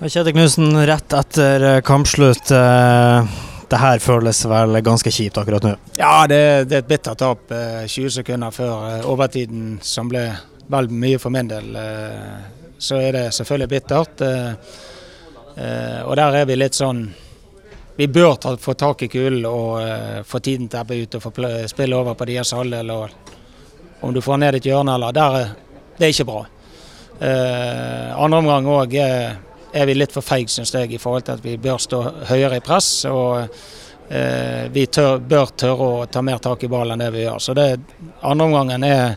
Kjetil Knutsen, rett etter eh, kampslutt. Eh, det her føles vel ganske kjipt akkurat nå? Ja, det, det er et bittert tap. 20 eh, sekunder før overtiden, som ble vel mye for min del. Så er det selvfølgelig bittert. Og der er vi litt sånn Vi bør ta, få tak i kulen og få tiden til å ebbe ut og få spille over på deres halvdel. Om du får ned et hjørne eller der, Det er ikke bra. Andre omgang òg er vi litt for feige, syns jeg, i forhold til at vi bør stå høyere i press. og eh, Vi tør, bør tørre å ta mer tak i ballen enn det vi gjør. Så det andre omgangen er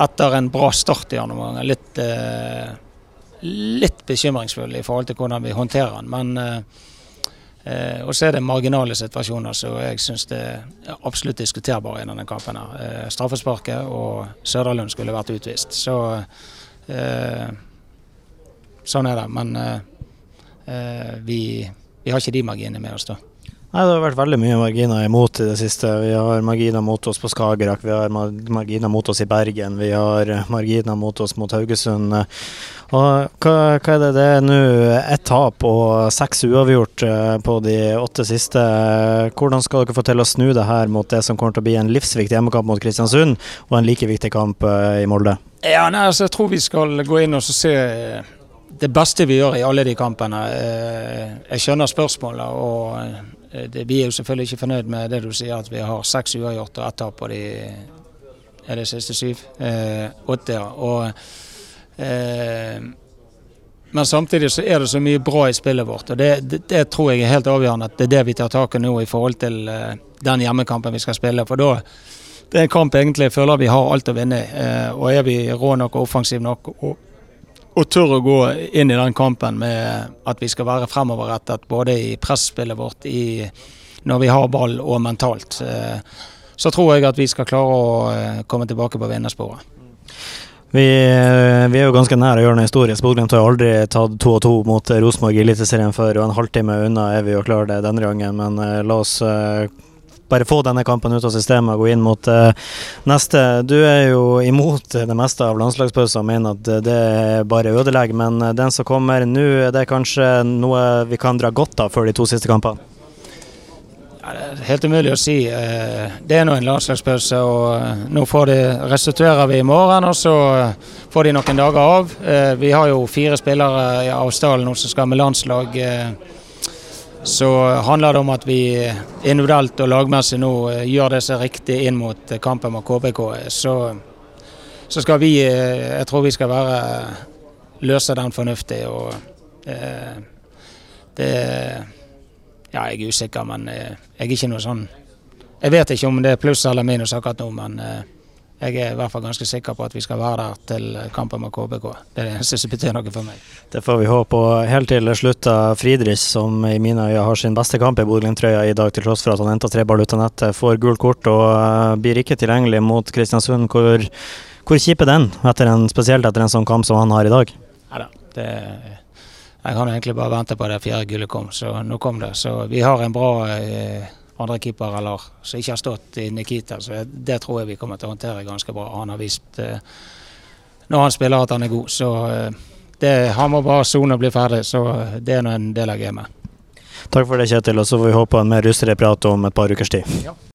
etter en bra start i andre omgang litt, eh, litt bekymringsfull i forhold til hvordan vi håndterer den. Men eh, Eh, er det marginale situasjoner som jeg syns er absolutt diskuterbare i denne kampen. her. Eh, straffesparket og Søderlund skulle vært utvist. Så eh, sånn er det. Men eh, vi, vi, har ikke de marginene med oss da. Nei, Det har vært veldig mye marginer imot i det siste. Vi har marginer mot oss på Skagerrak, vi har marginer mot oss i Bergen, vi har marginer mot oss mot Haugesund. Og hva, hva er det? Det er nå ett tap og seks uavgjort eh, på de åtte siste. Hvordan skal dere få til å snu det her mot det som kommer til å bli en livsviktig hjemmekamp mot Kristiansund, og en like viktig kamp i Molde? Ja, nei, altså, Jeg tror vi skal gå inn og se det beste vi gjør i alle de kampene. Eh, jeg skjønner spørsmålet, og eh, vi er jo selvfølgelig ikke fornøyd med det du sier, at vi har seks uavgjort og ett tap på de er det siste syv? Eh, åtte, ja. Og, men samtidig så er det så mye bra i spillet vårt, og det, det, det, tror jeg er helt avgjørende at det er det vi tar tak i nå i forhold til uh, den hjemmekampen vi skal spille. For da det er en kamp egentlig jeg føler vi har alt å vinne i. Uh, og er vi rå nok og offensive nok og og tør å gå inn i den kampen med at vi skal være fremoverrettet både i presspillet vårt, i, når vi har ball og mentalt. Eh, så tror jeg at vi skal klare å eh, komme tilbake på vinnersporet. Vi, eh, vi, er jo ganske nær å gjøre noe historisk. Bodø-Glimt har aldri tatt to og to mot Rosenborg i Eliteserien før, og en halvtime unna er vi jo klare det denne gangen. Men la oss bare få denne kampen ut av systemet og gå inn mot uh, neste. Du er jo imot det meste av landslagspauser og mener at det er bare ødelegger, men den som kommer nå, er det kanskje noe vi kan dra godt av før de to siste kampene? Det er helt umulig å si. Eh, det er nå en landslagspause, og eh, nå de, restituerer vi i morgen. Og så får de noen dager av. Vi har jo fire spillere i Australien nå som skal med landslag så handler det om at vi individuelt og lagmessig nå eh, gjør det som er riktig inn mot eh, kampen med KBK. Så, så, skal vi eh, Jeg tror vi skal være løse den fornuftig. og eh, det Ja, jeg er usikker, men jeg er ikke noe sånn Jeg vet ikke om det er pluss eller minus akkurat nå, men eh, jeg er i hvert fall ganske sikker på at vi skal være der til kampen med KBK. Det er det eneste som betyr noe for meg. Det får vi håpe. Og helt til slutt, Friedrich, som i mine øyne har sin beste kamp i Bodø-Glimt-trøya i dag, til tross for at han henta tre ball ut av nettet, får gult kort og eh, blir ikke tilgjengelig mot Kristiansund. Hvor, hvor kjip er den, etter en, spesielt etter en sånn kamp som han har i dag? Neida, det jeg kan egentlig bare vente på det fjerde gullet kom, så nå kom det. Så vi har en bra eh, andrekeeper eller som ikke har stått i Nikita. Så det tror jeg vi kommer til å håndtere ganske bra. Han har vist eh, når han spiller at han er god. Så eh, det, han må bare sone og bli ferdig. Så det er nå en del av gamet. Takk for det, Kjetil. Og så får vi håpe en mer russere prat om et par ukers tid. Ja.